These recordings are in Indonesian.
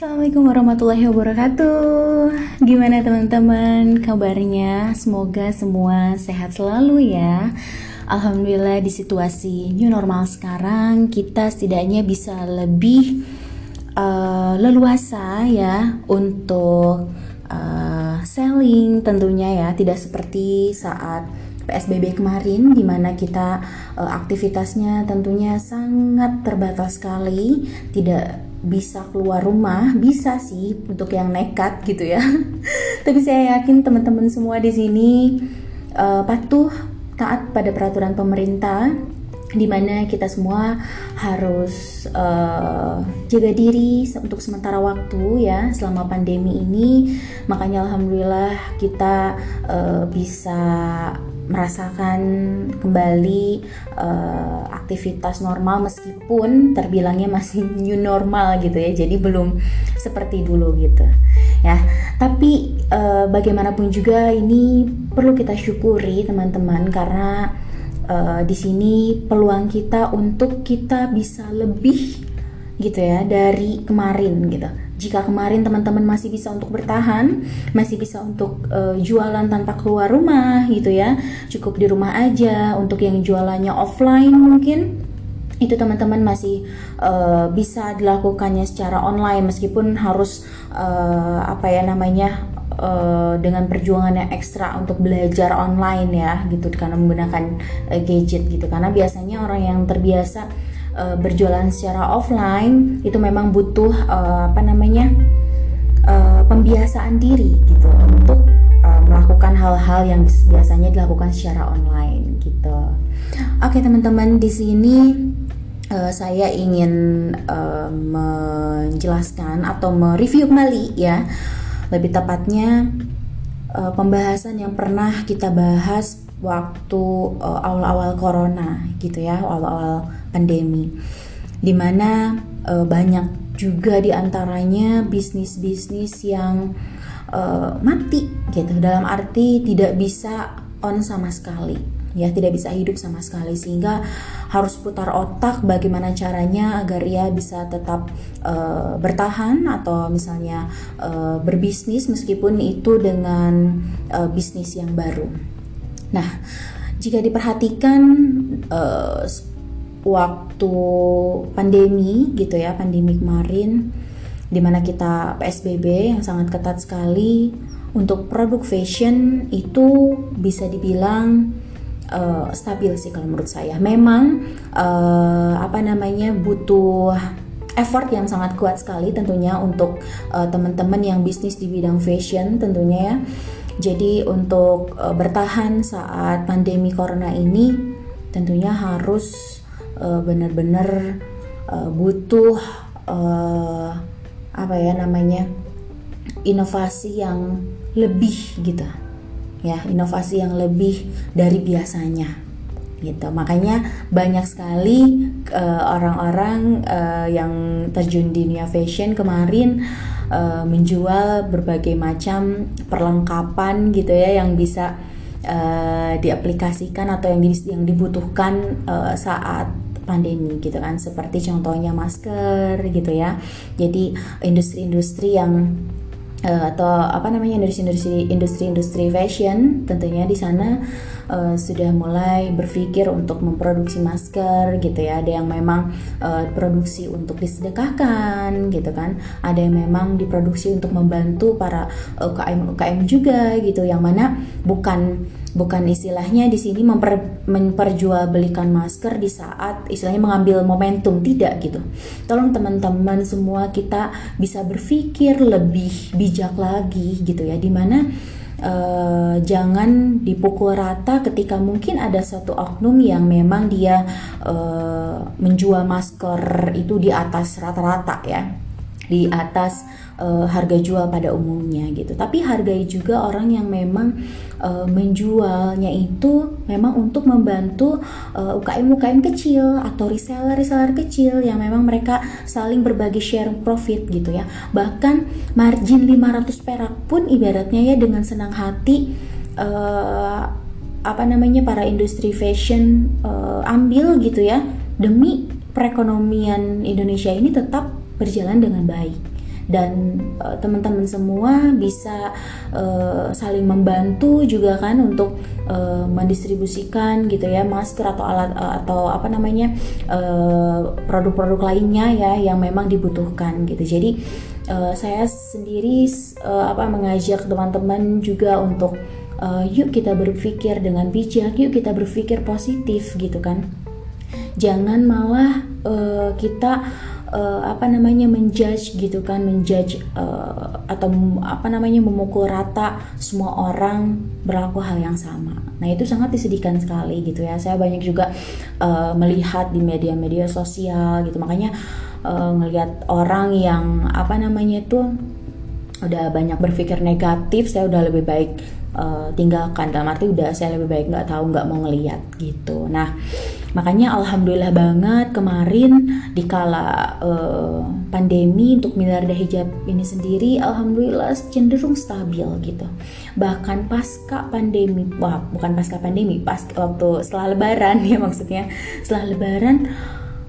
Assalamualaikum warahmatullahi wabarakatuh. Gimana teman-teman? Kabarnya? Semoga semua sehat selalu ya. Alhamdulillah di situasi new normal sekarang Kita setidaknya bisa lebih uh, leluasa ya Untuk uh, selling tentunya ya. Tidak seperti saat PSBB kemarin di mana kita uh, aktivitasnya tentunya sangat terbatas sekali, tidak bisa keluar rumah bisa sih untuk yang nekat gitu ya. Tapi saya yakin teman-teman semua di sini uh, patuh taat pada peraturan pemerintah di mana kita semua harus uh, jaga diri untuk sementara waktu ya selama pandemi ini. Makanya alhamdulillah kita uh, bisa merasakan kembali uh, aktivitas normal meskipun terbilangnya masih new normal gitu ya. Jadi belum seperti dulu gitu ya. Tapi uh, bagaimanapun juga ini perlu kita syukuri teman-teman karena uh, di sini peluang kita untuk kita bisa lebih gitu ya dari kemarin gitu jika kemarin teman-teman masih bisa untuk bertahan, masih bisa untuk uh, jualan tanpa keluar rumah gitu ya, cukup di rumah aja. Untuk yang jualannya offline mungkin itu teman-teman masih uh, bisa dilakukannya secara online meskipun harus uh, apa ya namanya uh, dengan perjuangan yang ekstra untuk belajar online ya gitu karena menggunakan uh, gadget gitu karena biasanya orang yang terbiasa uh, berjualan secara offline itu memang butuh uh, apa namanya uh, pembiasaan diri gitu untuk uh, melakukan hal-hal yang biasanya dilakukan secara online gitu. Oke teman-teman di sini uh, saya ingin uh, menjelaskan atau mereview kembali ya lebih tepatnya uh, pembahasan yang pernah kita bahas waktu awal-awal uh, corona gitu ya awal-awal pandemi. Di mana uh, banyak juga di antaranya bisnis-bisnis yang uh, mati gitu. Dalam arti tidak bisa on sama sekali ya tidak bisa hidup sama sekali sehingga harus putar otak bagaimana caranya agar ia bisa tetap uh, bertahan atau misalnya uh, berbisnis meskipun itu dengan uh, bisnis yang baru. Nah, jika diperhatikan uh, waktu pandemi gitu ya pandemi kemarin di mana kita PSBB yang sangat ketat sekali untuk produk fashion itu bisa dibilang uh, stabil sih kalau menurut saya. Memang uh, apa namanya butuh effort yang sangat kuat sekali tentunya untuk uh, teman-teman yang bisnis di bidang fashion tentunya ya. Jadi untuk uh, bertahan saat pandemi corona ini tentunya harus uh, benar-benar uh, butuh uh, apa ya namanya inovasi yang lebih gitu ya inovasi yang lebih dari biasanya gitu. Makanya banyak sekali orang-orang uh, yang terjun di dunia fashion kemarin uh, menjual berbagai macam perlengkapan gitu ya yang bisa uh, diaplikasikan atau yang, yang dibutuhkan uh, saat pandemi gitu kan. Seperti contohnya masker gitu ya. Jadi industri-industri yang uh, atau apa namanya industri-industri industri-industri fashion tentunya di sana uh, sudah mulai berpikir untuk memproduksi masker gitu ya. Ada yang memang uh, produksi untuk disedekahkan gitu kan. Ada yang memang diproduksi untuk membantu para UKM UKM juga gitu. Yang mana bukan bukan istilahnya di sini memper, memperjualbelikan masker di saat istilahnya mengambil momentum. Tidak gitu. Tolong teman-teman semua kita bisa berpikir lebih bijak lagi gitu ya. Di mana uh, jangan dipukul rata ketika mungkin ada satu oknum yang memang dia uh, menjual masker itu di atas rata-rata ya. Di atas uh, harga jual pada umumnya gitu. Tapi hargai juga orang yang memang uh, menjualnya itu memang untuk membantu eh, UKM UKM kecil atau reseller reseller kecil yang memang mereka saling berbagi share profit gitu ya. Bahkan margin 500 perak pun ibaratnya ya dengan senang hati uh, apa namanya para industri fashion uh, ambil gitu ya demi perekonomian Indonesia ini tetap berjalan dengan baik dan uh, teman-teman semua bisa uh, saling membantu juga kan untuk uh, mendistribusikan gitu ya masker atau alat uh, atau apa namanya produk-produk uh, lainnya ya yang memang dibutuhkan gitu. Jadi uh, saya sendiri uh, apa mengajak teman-teman juga untuk uh, yuk kita berpikir dengan bijak yuk kita berpikir positif gitu kan. Jangan malah uh, kita uh, apa namanya menjudge gitu kan menjudge uh, atau apa namanya memukul rata semua orang berlaku hal yang sama. Nah itu sangat disedihkan sekali gitu ya. Saya banyak juga uh, melihat di media-media sosial gitu. Makanya uh, ngelihat orang yang apa namanya itu udah banyak berpikir negatif, saya udah lebih baik uh, tinggalkan. Dalam arti udah saya lebih baik nggak tahu nggak mau ngeliat gitu. Nah makanya alhamdulillah banget kemarin di kala uh, pandemi untuk miliarda hijab ini sendiri alhamdulillah cenderung stabil gitu. Bahkan pasca pandemi wah bukan pasca pandemi pas waktu setelah lebaran ya maksudnya. Setelah lebaran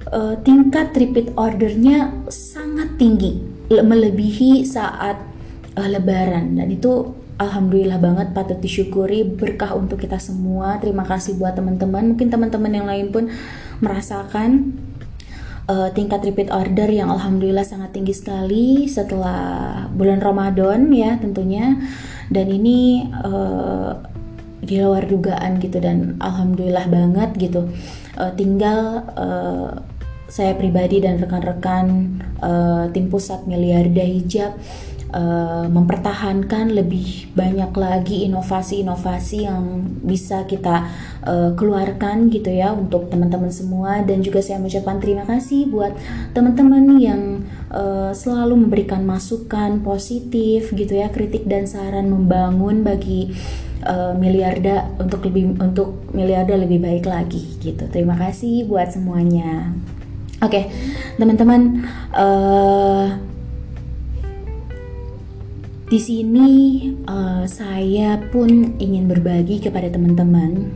uh, tingkat repeat ordernya sangat tinggi. Melebihi saat uh, lebaran dan itu Alhamdulillah banget patut disyukuri berkah untuk kita semua. Terima kasih buat teman-teman. Mungkin teman-teman yang lain pun merasakan uh, tingkat repeat order yang alhamdulillah sangat tinggi sekali setelah bulan Ramadan ya tentunya. Dan ini uh, di luar dugaan gitu dan alhamdulillah banget gitu. Uh, tinggal uh, saya pribadi dan rekan-rekan uh, tim pusat miliarda hijab uh, mempertahankan lebih banyak lagi inovasi-inovasi yang bisa kita uh, keluarkan gitu ya untuk teman-teman semua. Dan juga saya mengucapkan terima kasih buat teman-teman yang uh, selalu memberikan masukan positif gitu ya kritik dan saran membangun bagi uh, miliarda untuk lebih untuk miliarda lebih baik lagi gitu. Terima kasih buat semuanya. Oke okay, teman-teman uh, di sini uh, saya pun ingin berbagi kepada teman-teman.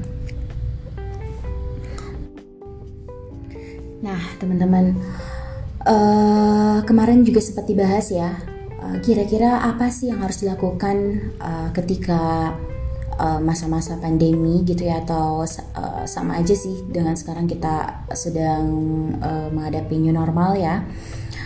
Nah, teman-teman, uh, kemarin juga sempat dibahas ya. kira kira-kira apa sih yang harus dilakukan uh, ketika masa-masa uh, pandemi gitu ya atau uh, sama aja sih dengan sekarang kita sedang uh, menghadapi new normal ya.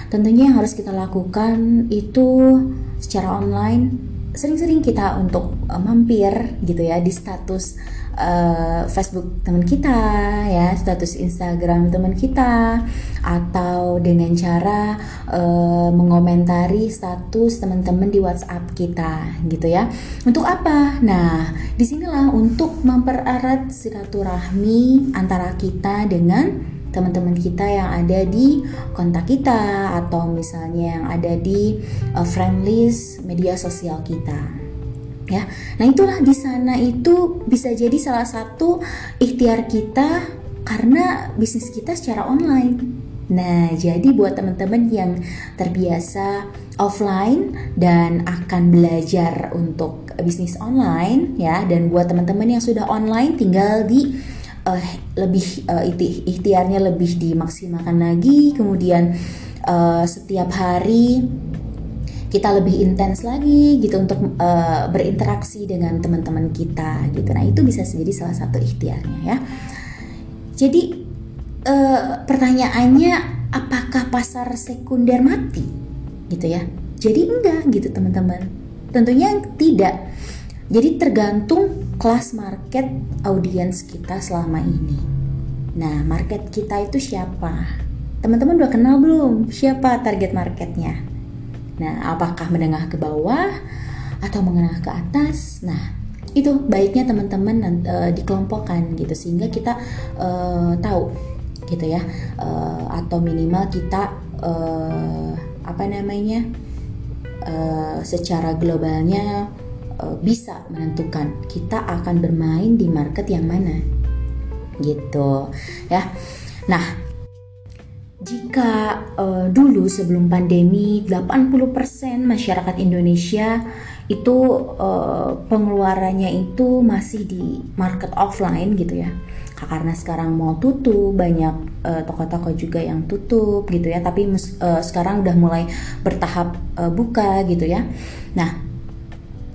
Tentunya yang harus kita lakukan itu secara online sering-sering kita untuk uh, mampir gitu ya di status uh, Facebook teman kita ya status Instagram teman kita atau dengan cara uh, mengomentari status teman-teman di WhatsApp kita gitu ya. Untuk apa? Nah di sinilah untuk mempererat silaturahmi antara kita dengan teman-teman kita yang ada di kontak kita atau misalnya yang ada di uh, friend list media sosial kita. Ya nah itulah di sana itu bisa jadi salah satu ikhtiar kita karena bisnis kita secara online. Nah, jadi buat teman-teman yang terbiasa offline dan akan belajar untuk bisnis online ya dan buat teman-teman yang sudah online tinggal di uh, lebih uh, ikhtiarnya lebih dimaksimalkan lagi. Kemudian uh, setiap hari kita lebih intens lagi gitu untuk uh, berinteraksi dengan teman-teman kita gitu. Nah itu bisa menjadi salah satu ikhtiarnya ya. Jadi uh, pertanyaannya apakah pasar sekunder mati? Gitu ya. Jadi enggak gitu teman-teman. Tentunya tidak. Jadi tergantung kelas market audiens kita selama ini. Nah, market kita itu siapa? Teman-teman udah kenal belum siapa target marketnya? Nah, apakah menengah ke bawah atau menengah ke atas? Nah, itu baiknya teman-teman uh, dikelompokkan gitu sehingga kita uh, tahu gitu ya uh, atau minimal kita uh, apa namanya uh, secara globalnya bisa menentukan kita akan bermain di market yang mana gitu ya nah Jika uh, dulu sebelum pandemi 80% masyarakat Indonesia itu uh, pengeluarannya itu masih di market offline gitu ya. Karena sekarang mau tutup, banyak uh, toko-toko juga yang tutup gitu ya, tapi uh, sekarang udah mulai bertahap uh, buka gitu ya. Nah,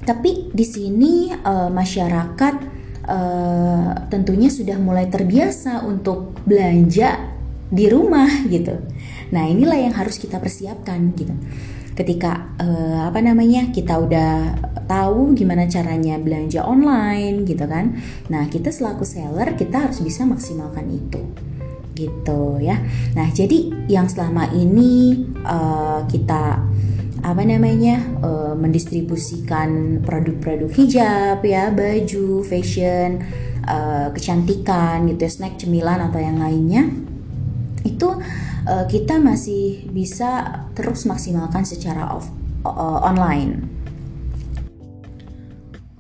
tapi di sini uh, masyarakat uh, tentunya sudah mulai terbiasa untuk belanja di rumah gitu. Nah inilah yang harus kita persiapkan gitu. Ketika uh, apa namanya kita udah tahu gimana caranya belanja online gitu kan. Nah kita selaku seller kita harus bisa maksimalkan itu gitu ya. Nah jadi yang selama ini uh, kita apa namanya uh, mendistribusikan produk-produk hijab ya baju fashion uh, kecantikan gitu ya snack cemilan atau yang lainnya itu uh, kita masih bisa terus maksimalkan secara off, uh, online.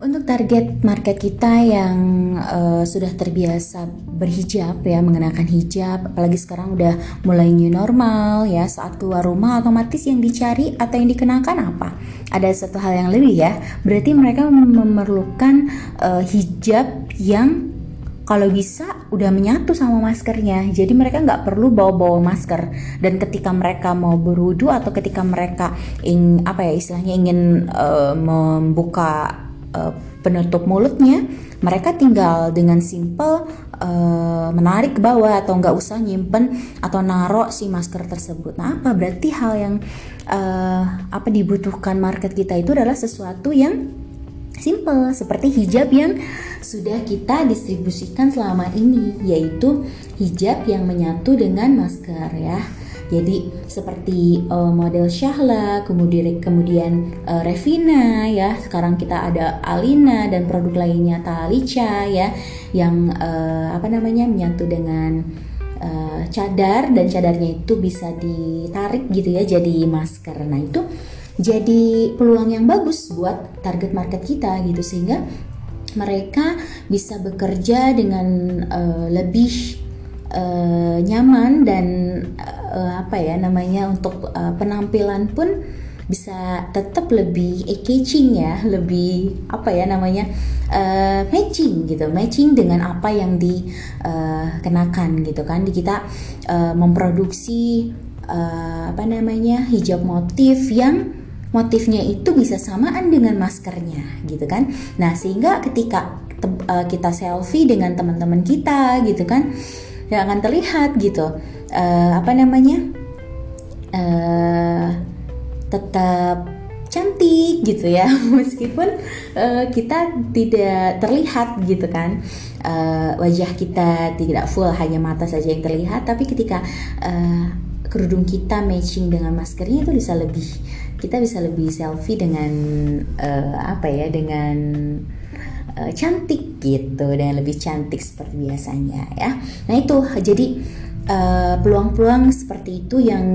Untuk target market kita yang uh, sudah terbiasa berhijab ya, mengenakan hijab, apalagi sekarang udah mulai new normal ya, saat keluar rumah otomatis yang dicari atau yang dikenakan apa? Ada satu hal yang lebih ya, berarti mereka memerlukan uh, hijab yang kalau bisa udah menyatu sama maskernya jadi mereka nggak perlu bawa-bawa masker dan ketika mereka mau berwudu atau ketika mereka ing apa ya istilahnya ingin uh, membuka uh, penutup mulutnya mereka tinggal dengan simple uh, menarik ke bawah atau nggak usah nyimpen atau narok si masker tersebut nah apa berarti hal yang uh, apa dibutuhkan market kita itu adalah sesuatu yang simple seperti hijab yang sudah kita distribusikan selama ini yaitu hijab yang menyatu dengan masker ya. Jadi seperti uh, model Syahla, kemudian kemudian uh, Revina ya. Sekarang kita ada Alina dan produk lainnya Talica ya yang uh, apa namanya menyatu dengan uh, cadar dan cadarnya itu bisa ditarik gitu ya jadi masker. Nah, itu jadi peluang yang bagus buat target market kita gitu sehingga mereka bisa bekerja dengan uh, lebih uh, nyaman dan uh, apa ya namanya untuk uh, penampilan pun bisa tetap lebih engaging ya, lebih apa ya namanya uh, matching gitu, matching dengan apa yang dikenakan uh, gitu kan. Di kita uh, memproduksi uh, apa namanya hijab motif yang motifnya itu bisa samaan dengan maskernya gitu kan nah sehingga ketika uh, kita selfie dengan teman-teman kita gitu kan ya akan terlihat gitu uh, apa namanya? Uh, tetap cantik gitu ya. Meskipun uh, kita tidak terlihat gitu kan. Uh, wajah kita tidak full hanya mata saja yang terlihat. Tapi ketika uh, kerudung kita matching dengan maskernya itu bisa lebih kita bisa lebih selfie dengan uh, apa ya dengan uh, cantik gitu. Dan lebih cantik seperti biasanya ya. Nah itu. Jadi peluang-peluang uh, seperti itu yang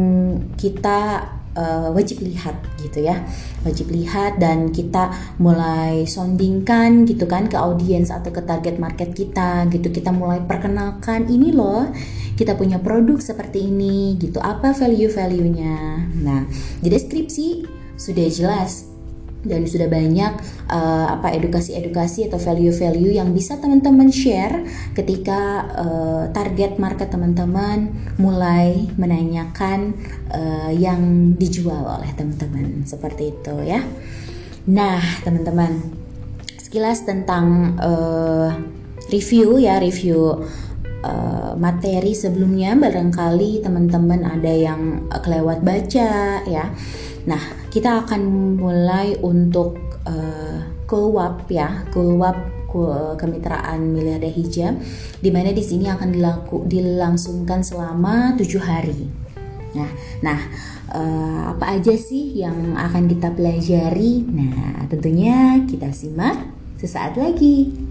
kita uh, wajib lihat gitu ya. Wajib lihat dan kita mulai soundingkan gitu kan ke audiens atau ke target market kita gitu. Kita mulai perkenalkan ini loh kita punya produk seperti ini gitu. Apa value-value-nya? Nah di deskripsi sudah jelas dan sudah banyak uh, apa edukasi-edukasi atau value-value yang bisa teman-teman share ketika uh, target market teman-teman mulai menanyakan uh, yang dijual oleh teman-teman seperti itu ya. Nah, teman-teman, sekilas tentang uh, review ya, review uh, materi sebelumnya barangkali teman-teman ada yang kelewat baca ya. Nah, kita akan mulai untuk uh, ya, kulwap kemitraan miliarder hijab di mana di sini akan dilaku, dilangsungkan selama tujuh hari. Nah, nah uh, apa aja sih yang akan kita pelajari? Nah, tentunya kita simak sesaat lagi.